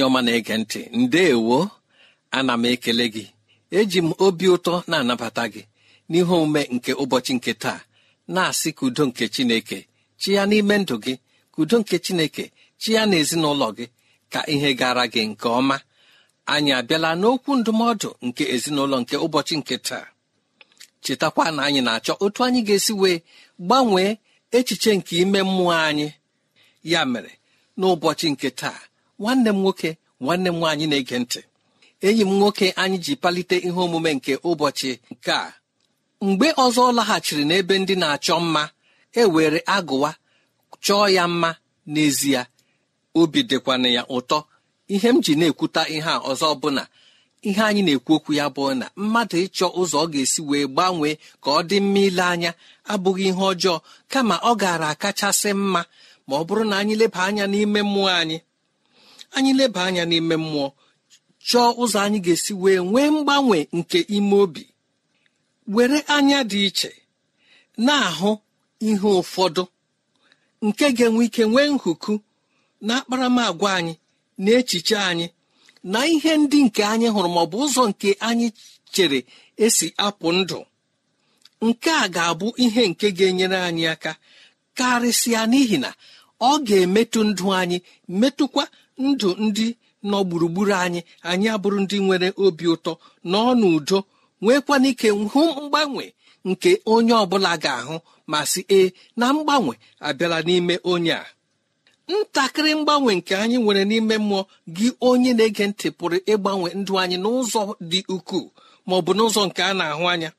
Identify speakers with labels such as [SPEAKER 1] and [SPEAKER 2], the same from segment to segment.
[SPEAKER 1] Onye ọma na-ege ntị. Ndeewo ana m ekele gị. Eji m obi ụtọ na-anabata gị n'ihe omume nke ụbọchị nke taa. Na-asị ka udo nke chineke chi ya n'ime ndụ gị. Ka udo nke chineke chi ya na ezinụlọ gị ka ihe gara gị nke ọma. Anyị abịala n'okwu ndụmọdụ nke ezinụlọ nke ụbọchị nke taa. Chetakwa na anyị na-achọ otu anyị ga-esi wee gbanwee echiche nke ime mmụọ anyị. Ya mere n'ụbọchị nke taa nwanne m nwoke nwanne m nwaanyị na-ege ntị. Enyi m nwoke anyị ji palite ihe omume nke ụbọchị nke a. Mgbe ọzọ ọ laghachiri n'ebe ndị na-achọ mma e were agụwa chọọ ya mma. N'ezie obi dịkwana ya ụtọ. Ihe m ji na-ekwuta ihe a ọzọ bụ na ihe anyị na-ekwu okwu ya bụ na mmadụ ịchọ ụzọ ọ ga-esi wee gbanwee ka ọ dị mma ile anya abụghị ihe ọjọọ kama ọ gaara akachasị mma. Ma ọ bụrụ na anyị leba anya n'ime mmụọ anyị anyị leba anya n'ime mmụọ chọọ ụzọ anyị ga-esi wee nwee mgbanwe nke ime obi. Were anya dị iche na-ahụ ihe ụfọdụ nke ga-enwe ike nwee nhuku na akparamagwa anyị na echiche anyị na ihe ndị nke anyị hụrụ maọbụ ụzọ nke anyị chere esi apụ ndụ. Nke a ga-abụ ihe nke ga-enyere anyị aka karịsịa n'ihi na ọ ga-emetụ ndụ anyị metụkwa ndụ ndị nọ gburugburu anyị anyị abụrụ ndị nwere obi ụtọ nọ n'udo nwekwana ike hụ mgbanwe nke onye ọbụla ga-ahụ ma si ee na mgbanwe abịala n'ime onye a. Ntakịrị mgbanwe nke anyị nwere n'ime mmụọ gị onye na-ege ntị pụrụ ịgbanwe ndụ anyị n'ụzọ dị ukwuu ma ọ bụ n'ụzọ nke a na-ahụ anya.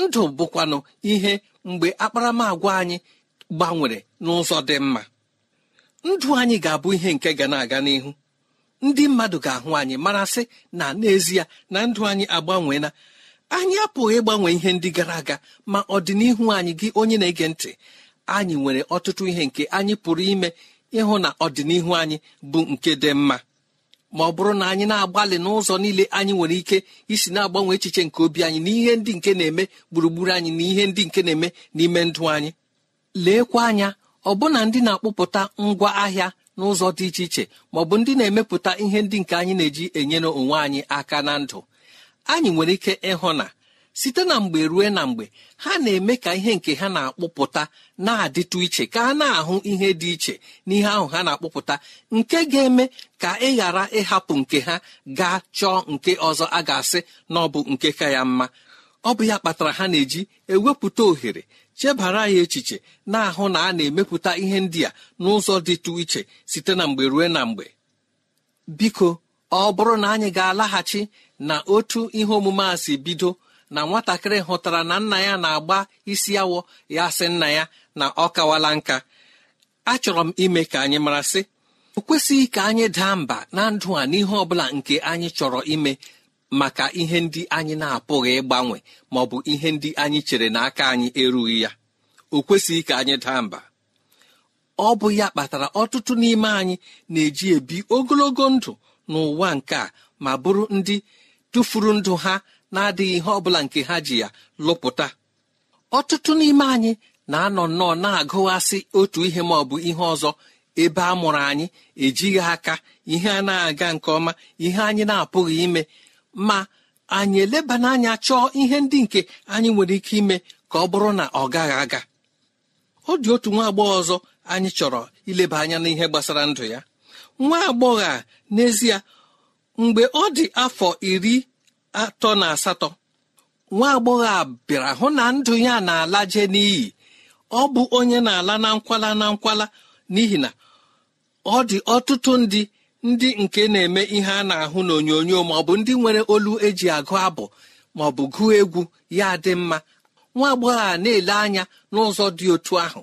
[SPEAKER 1] Ndụ bụkwanụ ihe mgbe akparamagwa anyị gbanwere n'ụzọ dị mma. Ndụ anyị ga-abụ ihe nke ga na-aga n'ihu. Ndị mmadụ ga-ahụ anyị marasị na n'ezie na ndụ anyị agbanweela. Anyị apụghị ịgbanwe ihe ndị gara aga ma ọdịnihu anyị gị onye na-ege ntị anyị nwere ọtụtụ ihe nke anyị pụrụ ime ịhụ na ọdịnihu anyị bụ nke dị mma. Ma ọ bụrụ na anyị na-agbalị n'ụzọ niile anyị nwere ike isi na-agbanwe echiche nke obi anyị na ihe ndị nke na-eme gburugburu anyị na ihe ndị nke na-eme n'ime ndụ anyị leekwa anya ọbụna ndị na-akpụpụta ngwa ahịa n'ụzọ dị iche iche ma ọ bụ ndị na-emepụta ihe ndị nke anyị na-eji enyere onwe anyị aka na ndụ. Anyị nwere ike ịhụ na site na mgbe rue na mgbe ha na-eme ka ihe nke ha na-akpụpụta na-adịtụ iche ka a na-ahụ ihe dị iche n'ihe ahụ ha na-akpụpụta nke ga-eme ka ị ghara ịhapụ nke ha gaa chọọ nke ọzọ a ga-asị na ọ bụ nke ka ya mma. Ọ bụ ya kpatara ha na-eji ewepụta ohere chebara ya echiche na-ahụ na a na-emepụta ihe ndị a n'ụzọ dịtụ iche site na mgbe rue na mgbe. Biko ọ bụrụ na anyị ga-alaghachi na otu ihe omume a si bido na nwatakịrị hụtara na nna ya na-agba isi awọ ya sị nna ya na ọ kawala nka achọrọ m ime ka anyị mara sị o kwesịghị ka anyị daa mba na ndụ a n'ihe ọ bụla nke anyị chọrọ ime maka ihe ndị anyị na-apụghị ịgbanwe ma ọ bụ ihe ndị anyị chere na aka anyị erughị ya. O kwesịghị ka anyị daa mba. Ọ bụ ya kpatara ọtụtụ n'ime anyị na-eji ebi ogologo ndụ n'ụwa nke a ma bụrụ ndị tụfuru ndụ ha na-adịghị ihe ọ bụla nke ha ji ya lụpụta. Ọtụtụ n'ime anyị na-anọ nnọọ na-agụghasị otu ihe ma ọ bụ ihe ọzọ ebe a mụrụ anyị ejighị aka ihe a na-aga nke ọma ihe anyị na-apụghị ime ma anyị eleba n'anya chọọ ihe ndị nke anyị nwere ike ime ka ọ bụrụ na ọ gaghị aga. Ọ dị otu nwa agbọghọ ọzọ anyị chọrọ ileba anya n'ihe gbasara ndụ ya. Nwa agbọghọ a n'ezie mgbe ọ dị afọ iri atọ na asatọ nwa agbọghọ a bịara hụ na ndụ ya na-alaje n'iyi. Ọ bụ onye na-ala na nkwala na nkwala n'ihi na ọ dị ọtụtụ ndị ndị nke na-eme ihe a na-ahụ n'onyonyo ma ọ bụ ndị nwere olu eji agụ abụ ma ọ bụ gụọ egwu ya dị mma. Nwa agbọghọ a na-ele anya n'ụzọ dị otu ahụ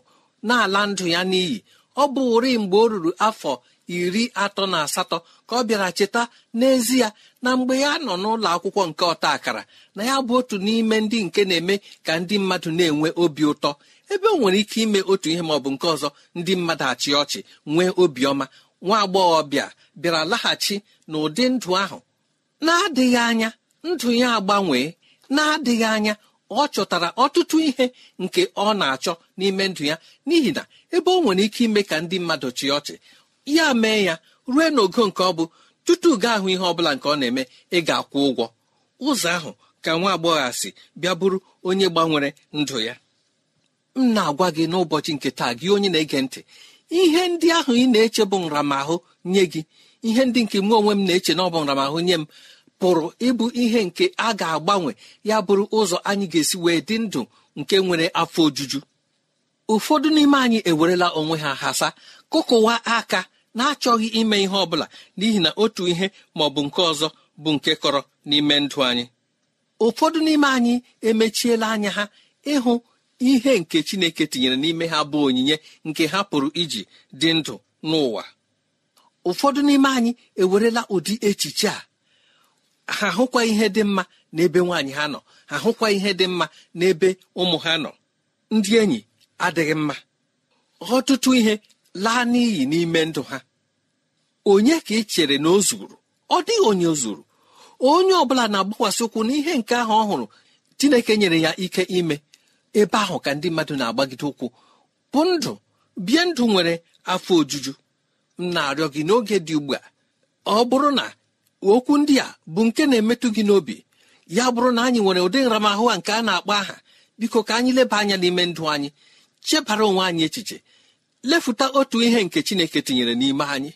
[SPEAKER 1] na-ala ndụ ya n'iyi. Ọ bụ ụri mgbe o ruru afọ iri atọ na asatọ ka ọ bịara cheta n'ezie na mgbe ya nọ n'ụlọ akwụkwọ nke ọta akara na ya bụ otu n'ime ndị nke na-eme ka ndị mmadụ na-enwe obi ụtọ. Ebe o nwere ike ime otu ihe ma ọ bụ nke ọzọ ndị mmadụ achị ọchị nwee obiọma nwa agbọghọbịa bịara laghachi n'ụdị ndụ ahụ. Na-adịghị anya ndụ ya agbanwee na-adịghị anya ọ chọtara ọtụtụ ihe nke ọ na-achọ n'ime ndụ ya. N'ihi na ebe ọ nwere ike ime ka ndị mmadụ chịa ọchị ya mee ya rue n'ogo nke ọ bụ tutu gaa ahụ ihe ọ bụla nke ọ na-eme ị ga-akwụ ụgwọ. Ụzọ ahụ ka nwa agbọghọ si bịa bụrụ onye gbanwere ndụ ya. M na-agwa gị n'ụbọchị nke taa gị onye na-ege ntị ihe ndị ahụ ị na-eche bụ nramahụ nye gị. Ihe ndị nke mụ onwe m na-eche na ọ bụ nramahụ nye m pụrụ ịbụ ihe nke a ga-agbanwe ya bụrụ ụzọ anyị ga-esi wee dị ndụ nke nwere afọ ojuju. Ụfọdụ n'ime anyị ewerela onwe ha hasa kụkụwa aka na-achọghị ime ihe ọ bụla n'ihi na otu ihe ma ọ bụ nke ọzọ bụ nke kọrọ n'ime ndụ anyị. Ụfọdụ n'ime anyị emechiela anya ha ịhụ ihe nke chineke tinyere n'ime ha bụ onyinye nke ha pụrụ iji dị ndụ n'ụwa. Ụfọdụ n'ime anyị ewerela ụdị echiche a. Ha hụkwa ihe dị mma n'ebe nwaanyị ha nọ. Ha hụkwa ihe dị mma n'ebe ụmụ ha nọ. Ndị enyi adịghị mma. Ọtụtụ ihe laa n'iyi n'ime ndụ ha. Onye ka ị chere na o zuru? Ọ dịghị onye zuru. Onye ọ bụla na-agbakwasị ụkwụ n'ihe nke ahụ ọ hụrụ chineke nyere ya ike ime. Ebe ahụ ka ndị mmadụ na-agbagide ụkwụ bụ ndụ bie ndụ nwere afọ ojuju. M na-arịọ gị n'oge dị ugbu a ọ bụrụ na okwu ndị a bụ nke na-emetụ gị n'obi ya bụrụ na anyị nwere ụdị nramahụ a nke a na-akpọ aha biko ka anyị leba anya n'ime ndụ anyị chebara onwe anyị echiche lefụta otu ihe nke chineke tinyere n'ime anyị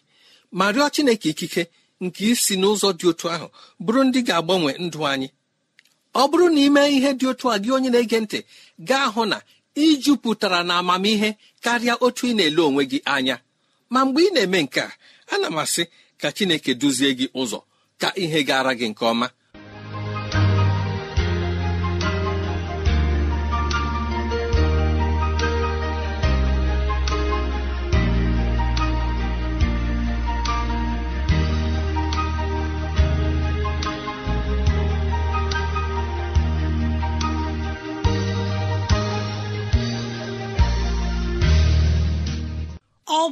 [SPEAKER 1] ma rịọ chineke ikike nke isi n'ụzọ dị otu ahụ bụrụ ndị ga-agbanwe ndụ anyị. Ọ bụrụ na ime ihe dị otu a gị onye na-ege ntị gaa hụ na ijupụtara na amamihe karịa otu ị na-ele onwe gị anya. Ma mgbe ị na-eme nke a ana m asị ka chineke duzie gị ụzọ ka ihe gara gị nke ọma.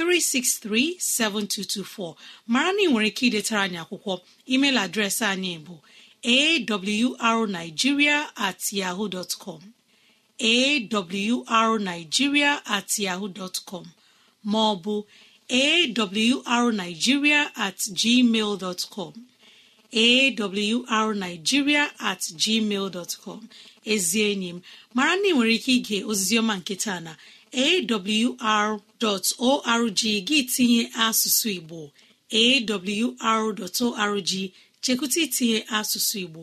[SPEAKER 2] 363 7224 mara na ị nwere ike idetara anyị akwụkwọ. Email adreesị anyị bụ awrnigeria at yahoo dot com. At yahoo dot com. Ma ọ bụ awrnigeria at gmail dot com. Awrnigeria at gmail dot com. Enyi m mara na ị nwere ike ige oziziọma nke taa na awr.org gị tinye asụsụ igbo. Awr.org chekwụta itinye asụsụ igbo.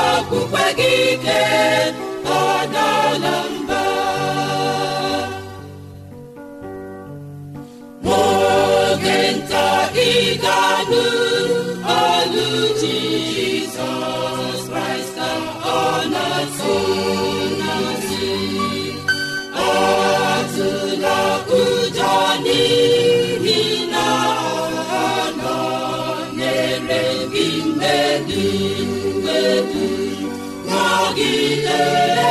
[SPEAKER 3] okpukpe gị ike ọ dala mba. Oge nta ị ga-anụ olu Jizọs Kraịst ọ na-atụ nọgidesiekwa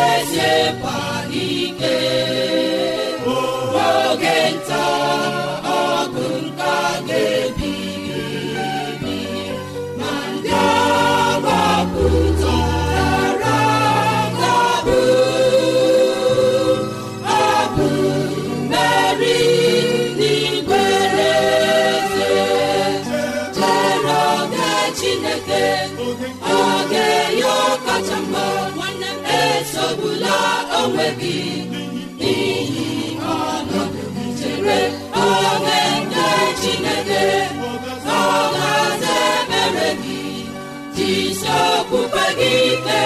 [SPEAKER 3] gị n'ihi ọnọdụ chere oge nke chineke ọ ga-aza ekpere gị jisi gị ike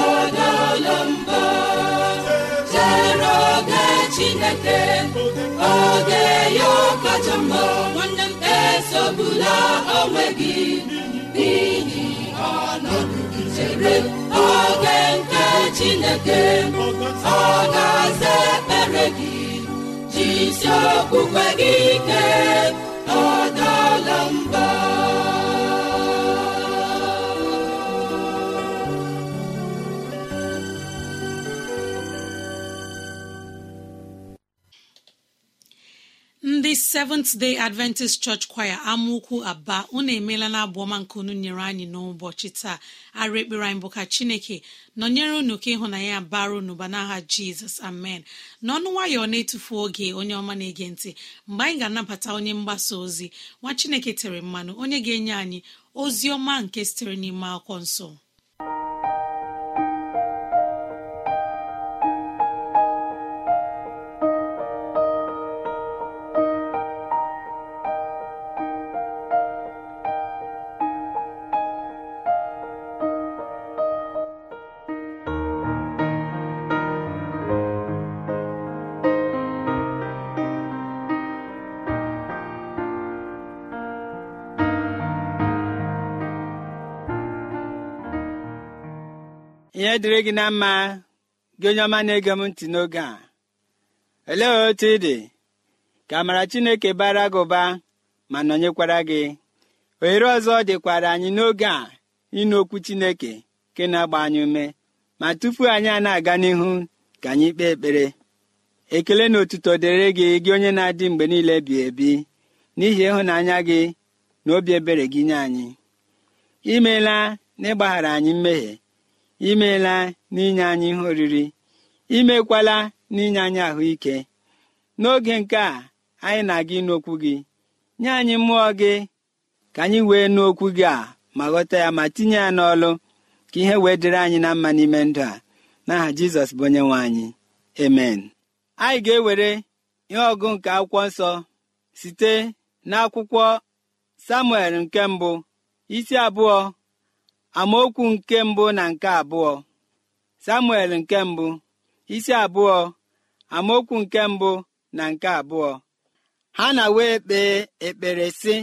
[SPEAKER 3] ọdala mba chere oge chineke oge ya kacha mma esogbula onwe gị n'ihi ọnọdụ chere oge nke chineke ọ ga-aza ekpere gị. Jisi okpukpe gị ike.
[SPEAKER 2] Ndị seventh day adventist church choir amaokwu aba unu emeela na abụọma nke unu nyere anyị n'ụbọchị taa. Arụ ekpere anyị bụ ka chineke nọnyere unu ka ịhụnanya ya bara unu ba n'aha jizọs. Amen. N'ọnụ nwayọ na-etufu oge onye ọma na-ege ntị mgbe anyị ga-anabata onye mgbasa ozi nwa chineke tere mmanụ onye ga-enye anyị ozi ọma nke sitere n'ime akwụkwọ nsọ.
[SPEAKER 4] Ihe dịrị gị na mma gị onye ọma na-ege m ntị n'oge a. Olee otu ị dị? Ka amara chineke bara gị ụba ma nọnyekwara gị. Ohere ọzọ dịkwara anyị n'oge a ịnụ okwu chineke nke na-agba anyị ume. Ma tupu anyị a na-aga n'ihu ka anyị kpee ekpere. Ekele na otuto dịrị gị gị onye na-adị mgbe niile bi ebi. N'ihi ịhụnanya gị na obi ebere gị nye anyị. Imeela na ịgbaghara anyị mmehie. Imeela n'inye anyị ihe oriri imekwala n'inye anyị ahụike. N'oge nke a anyị na-aga ịnụ gị. Nye anyị mmụọ gị ka anyị wee nụ okwu gị a ma ghọta ya ma tinye ya n'ọlụ ka ihe wee dịrị anyị na mma n'ime ndụ a. N'aha jizọs bụ onye nwe anyị. Emen anyị ga-ewere ihe ọgụ nke akwụkwọ nsọ site n'akwụkwọ samuel nke mbụ isi abụọ amaokwu nke mbụ na nke abụọ. Samuel nke mbụ isi abụọ. Amaokwu nke mbụ na nke abụọ. Ha na wee kpee ekpere sị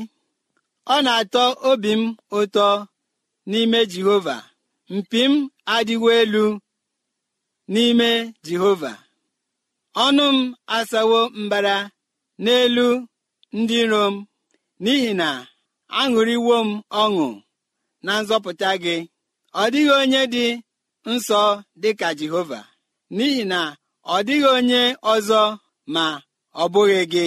[SPEAKER 4] ọ na-atọ obi m ụtọ n'ime jehova. Mpi m adịwo elu n'ime jehova. Ọnụ m asawo mbara n'elu ndị iro m n'ihi na aṅụrịwo m ọṅụ. Na nzọpụta gị ọ dịghị onye dị nsọ dịka jehova n'ihi na ọ dịghị onye ọzọ ma ọ bụghị gị.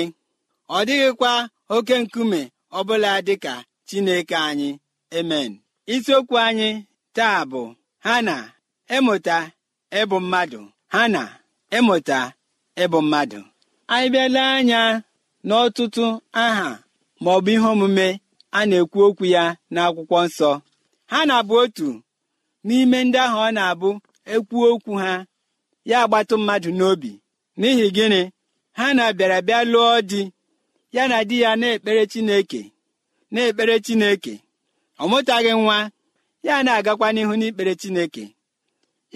[SPEAKER 4] Ọ dịghịkwa oke nkume ọbụla dịka chineke anyị. Emen isiokwu anyị taa bụ ha na ịmụta ịbụ mmadụ ha na ịmụta ịbụ mmadụ. Anyị bịala anya n'ọtụtụ aha maọbụ ihe omume a na-ekwu okwu ya n'akwụkwọ nsọ. Ha na-abụ otu n'ime ndị ahụ ọ na-abụ ekwu okwu ha ya agbatụ mmadụ n'obi. N'ihi gịnị? Ha na-abịara bịa lụọ di ya na di ya na-ekpere chineke na-ekpere chineke. Ọ mụtaghị nwa ya na-agakwa n'ihu n'ikpere chineke.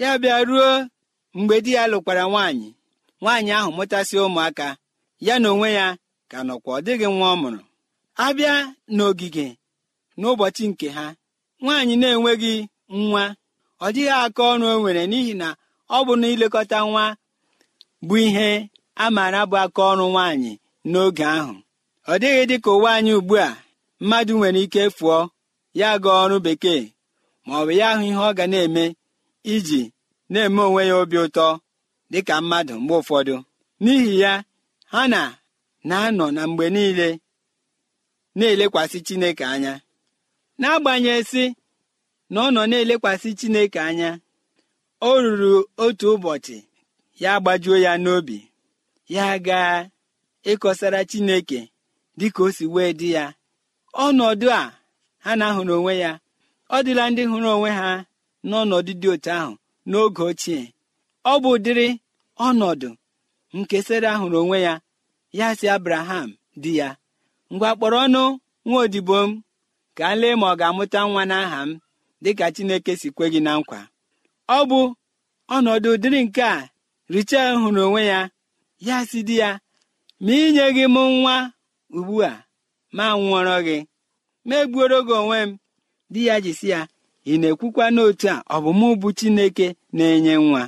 [SPEAKER 4] Ya bịa ruo mgbe di ya lụkwara nwaanyị nwaanyị ahụ mụtasị ụmụaka ya na onwe ya ka nọkwa ọ dịghị nwa ọ mụrụ. Abịa n'ogige n'ụbọchị nke ha nwaanyị na-enweghị nwa. Ọ dịghị aka ọrụ o nwere n'ihi na ọ bụ na ilekọta nwa bụ ihe a maara bụ aka ọrụ nwaanyị n'oge ahụ. Ọ dịghị dị ka ụwa anyị ugbu a mmadụ nwere ike fụọ ya gaa ọrụ bekee ma ọ bụ ya ahụ ihe ọ ga na-eme iji na-eme onwe ya obi ụtọ dịka mmadụ mgbe ụfọdụ. N'ihi ya ha na na-anọ na mgbe niile na-elekwasị chineke anya. N'agbanyeghị na ọ nọ na-elekwasị chineke anya o ruru otu ụbọchị ya gbajuo ya n'obi. Ya gaa ịkọsara chineke dịka o si wee dị ya. Ọnọdụ a ha na-ahụrụ onwe ya ọ dịla ndị hụrụ onwe ha n'ọnọdụ dị otu ahụ n'oge ochie. Ọ bụ ụdịrị ọnọdụ nke sera hụrụ onwe ya ya si abraham di ya. Ngwa kpọrọ ọnụ nwa odibo m ka a lee ma ọ ga-amụta nwa n'aha m dịka chineke si kwe gị na nkwa. Ọ bụ ọnọdụ ụdịrị nke a richel hụrụ onwe ya ya si di ya ma inye gị m nwa ugbu a ma nwụọrọ gị. Ma egbuoro gị onwe m di ya jisi ya ị na-ekwukwa n'otu a ọ bụ mụ bụ chineke na-enye nwa.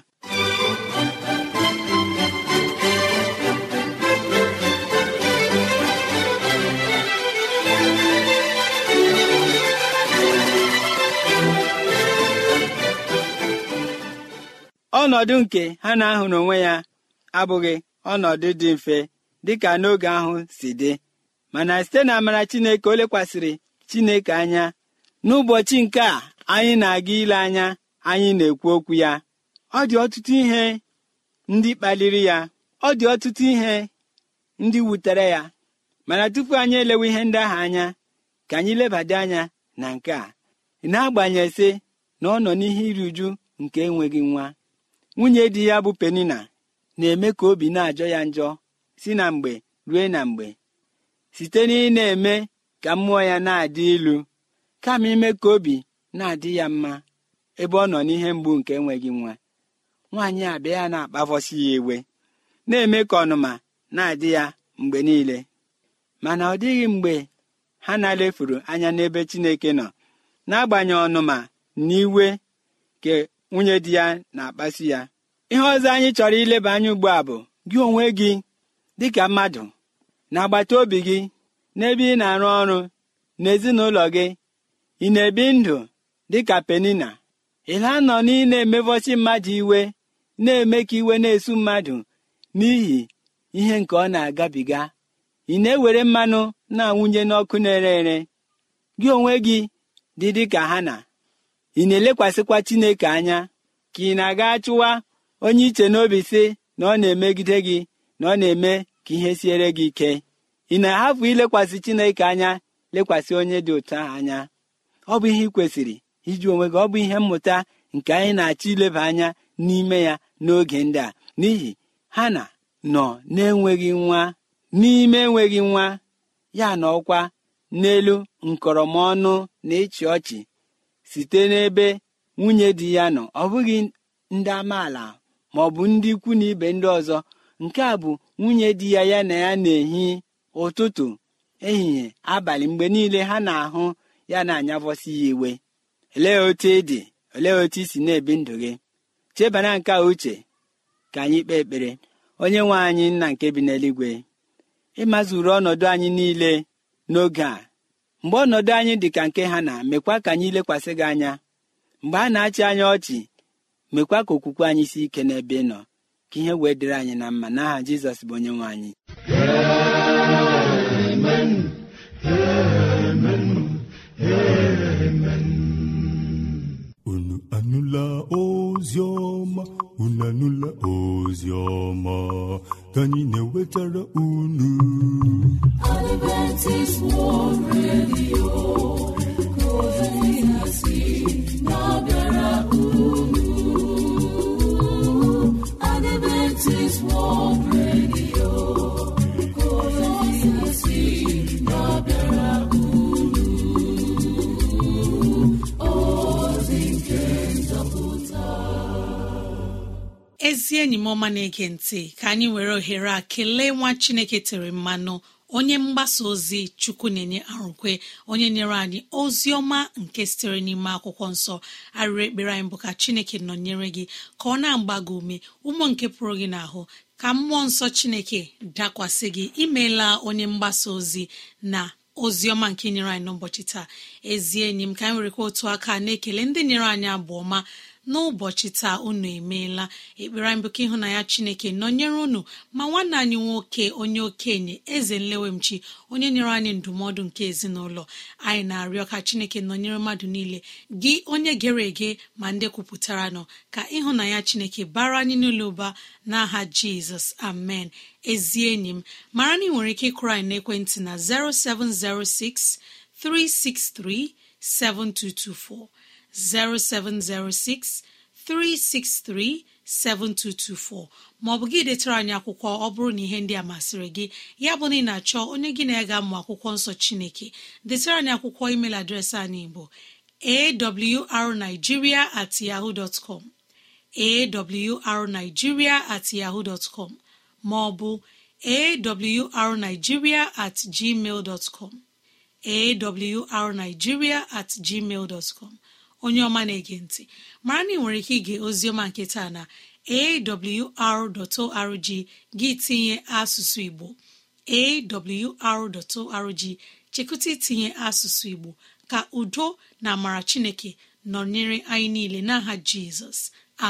[SPEAKER 4] Ọnọdụ nke ha na-ahụ n'onwe ya abụghị ọnọdụ dị mfe dịka n'oge ahụ si dị. Mana site na amara chineke o lekwasịrị chineke anya. N'ụbọchị nke a anyị na-aga ile anya anyị na-ekwu okwu ya. Ọ dị ọtụtụ ihe ndị kpaliri ya. Ọ dị ọtụtụ ihe ndị wutere ya. Mana tupu anyị elewe ihe ndị ahụ anya ka anyị lebada anya na nke a. Na-agbanyesị na ọ nọ n'ihe iri uju nke enweghị nwa. Nwunye di ya bụ penina na-eme ka obi na-ajọ ya njọ si na mgbe rue na mgbe. Site n'ị na-eme ka mmụọ ya na-adị ilu kama ime ka obi na-adị ya mma ebe ọ nọ n'ihe mgbu nke enweghị nwa. Nwaanyị abịa ya na-akpavọsi ya iwe na-eme ka ọnụma na-adị ya mgbe niile. Mana ọ dịghị mgbe ha na-alefuru anya n'ebe Chineke nọ n'agbanyeghị ọnụma na iwe ke nwunye di ya na-akpasu ya. Ihe ọzọ anyị chọrọ ileba anya ugbu a bụ gị onwe gị dịka mmadụ na agbata obi gị n'ebe ị na-arụ ọrụ n'ezinụlọ gị ị na-ebi ndụ dịka penina. Ịla nọ na ị na-emevọchi mmadụ iwe na-eme ka iwe na-esu mmadụ n'ihi ihe nke ọ na-agabiga. Ị na-ewere mmanụ na-awụnye n'ọkụ na-ere ere. Gị onwe gị dị dịka ha na ị na-elekwasịkwa chineke anya ka ị na-aga chụwa onye iche n'obi sị na ọ na-emegide gị na ọ na-eme ka ihe siere gị ike. Ị na-ahapụ ilekwasị chineke anya lekwasị onye dị ụtọ anya. Ọ bụ ihe ị kwesịrị iji onwe gị ọ bụ ihe mmụta nke anyị na-achọ ileba anya n'ime ya n'oge ndị a. N'ihi ha na nọ na-enweghị nwa n'ime enweghị nwa ya na ọkwa n'elu nkọrọmọnụ na ịchị ọchị. Site n'ebe nwunye di ya nọ. Ọ bụghị ndị amaala ma ọ bụ ndị ikwu na ibe ndị ọzọ. Nke a bụ nwunye di ya ya na ya na-ehi ụtụtụ ehihie abalị mgbe niile ha na-ahụ ya na-anyavọsi ya iwe. Olee otu ị dị? Olee otu i si na-ebi ndụ gị? Chebana nke uche ka anyị kpee ekpere. Onye nwe anyị nna nke bi n'eluigwe ịmazuru ọnọdụ anyị niile n'oge a. mgbe ọnọdụ anyị dị ka nke ha na mekwa ka anyị lekwasị gị anya. Mgbe a na-achị anya ọchị mekwa ka okwukwe anyị si ike n'ebe nọ. Ka ihe wee dịrị anyị na mma. N'aha jizọs bụ onye nwe anyị
[SPEAKER 5] unu anụla ozi ọma? Unu anụla ozi ka anyị na-ewetara unu.
[SPEAKER 2] Ezi enyi m ọma na-ege ntị ka anyị were ohere a kelee nwa chineke tere mmanụ onye mgbasa ozi chukwu na-enye arụkwe onye nyere anyị ozi ọma nke sitere n'ime akwụkwọ nsọ. Arịrị ekpere anyị bụ ka chineke nọnyere gị ka ọ na-agba gị ume. Ụmụ nke pụrụ gị n'ahụ ka mmụọ nsọ chineke dakwasị gị. Imeela onye mgbasa ozi na ozi ọma nke nyere anyị n'ụbọchị taa. Ezi enyi m ka anyị werekwa otu aka na-ekele ndị nyere anyị abụ ọma. N'ụbọchị taa unu emeela. Ekpere anyị bụ ka ịhụnanya chineke nọnyere unu ma nwanne anyị nwoke onye okenye eze nlewemchi onye nyere anyị ndụmọdụ nke ezinụlọ. Anyị na-arịọ ka chineke nọnyere mmadụ niile gị onye gere ege ma ndị kwupụtara nọ ka ịhụnanya chineke bara anyị n'ụlọ ụba n'aha jizọs. Amen. Ezi enyi m mara na ị nwere ike ịkụrụ anyị n'ekwentị na 0706 363 7224 0706 363 7224 maọbụ gị detara anyị akwụkwọ ọ bụrụ na ihe ndị a masịrị gị ya bụ na ị na-achọ onye gị na-ega mmụ akwụkwọ nsọ chineke detara anyị akwụkwọ email adreesị anyị bụ awrnigeria at yahoo dot com. Awrnigeria at yahoo dot maọbụ awrnigeria at gmail dot com. At gmail dot com. Onye ọma na-ege ntị. Mara na ị nwere ike ige oziọma nke taa na awr.org gị tinye asụsụ igbo. Awr.org chekụta itinye asụsụ igbo ka udo na amara chineke nọnyere anyị niile n'aha jizọs.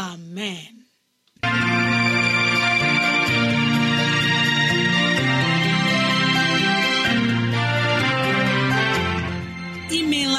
[SPEAKER 2] Amen.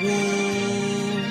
[SPEAKER 2] gboo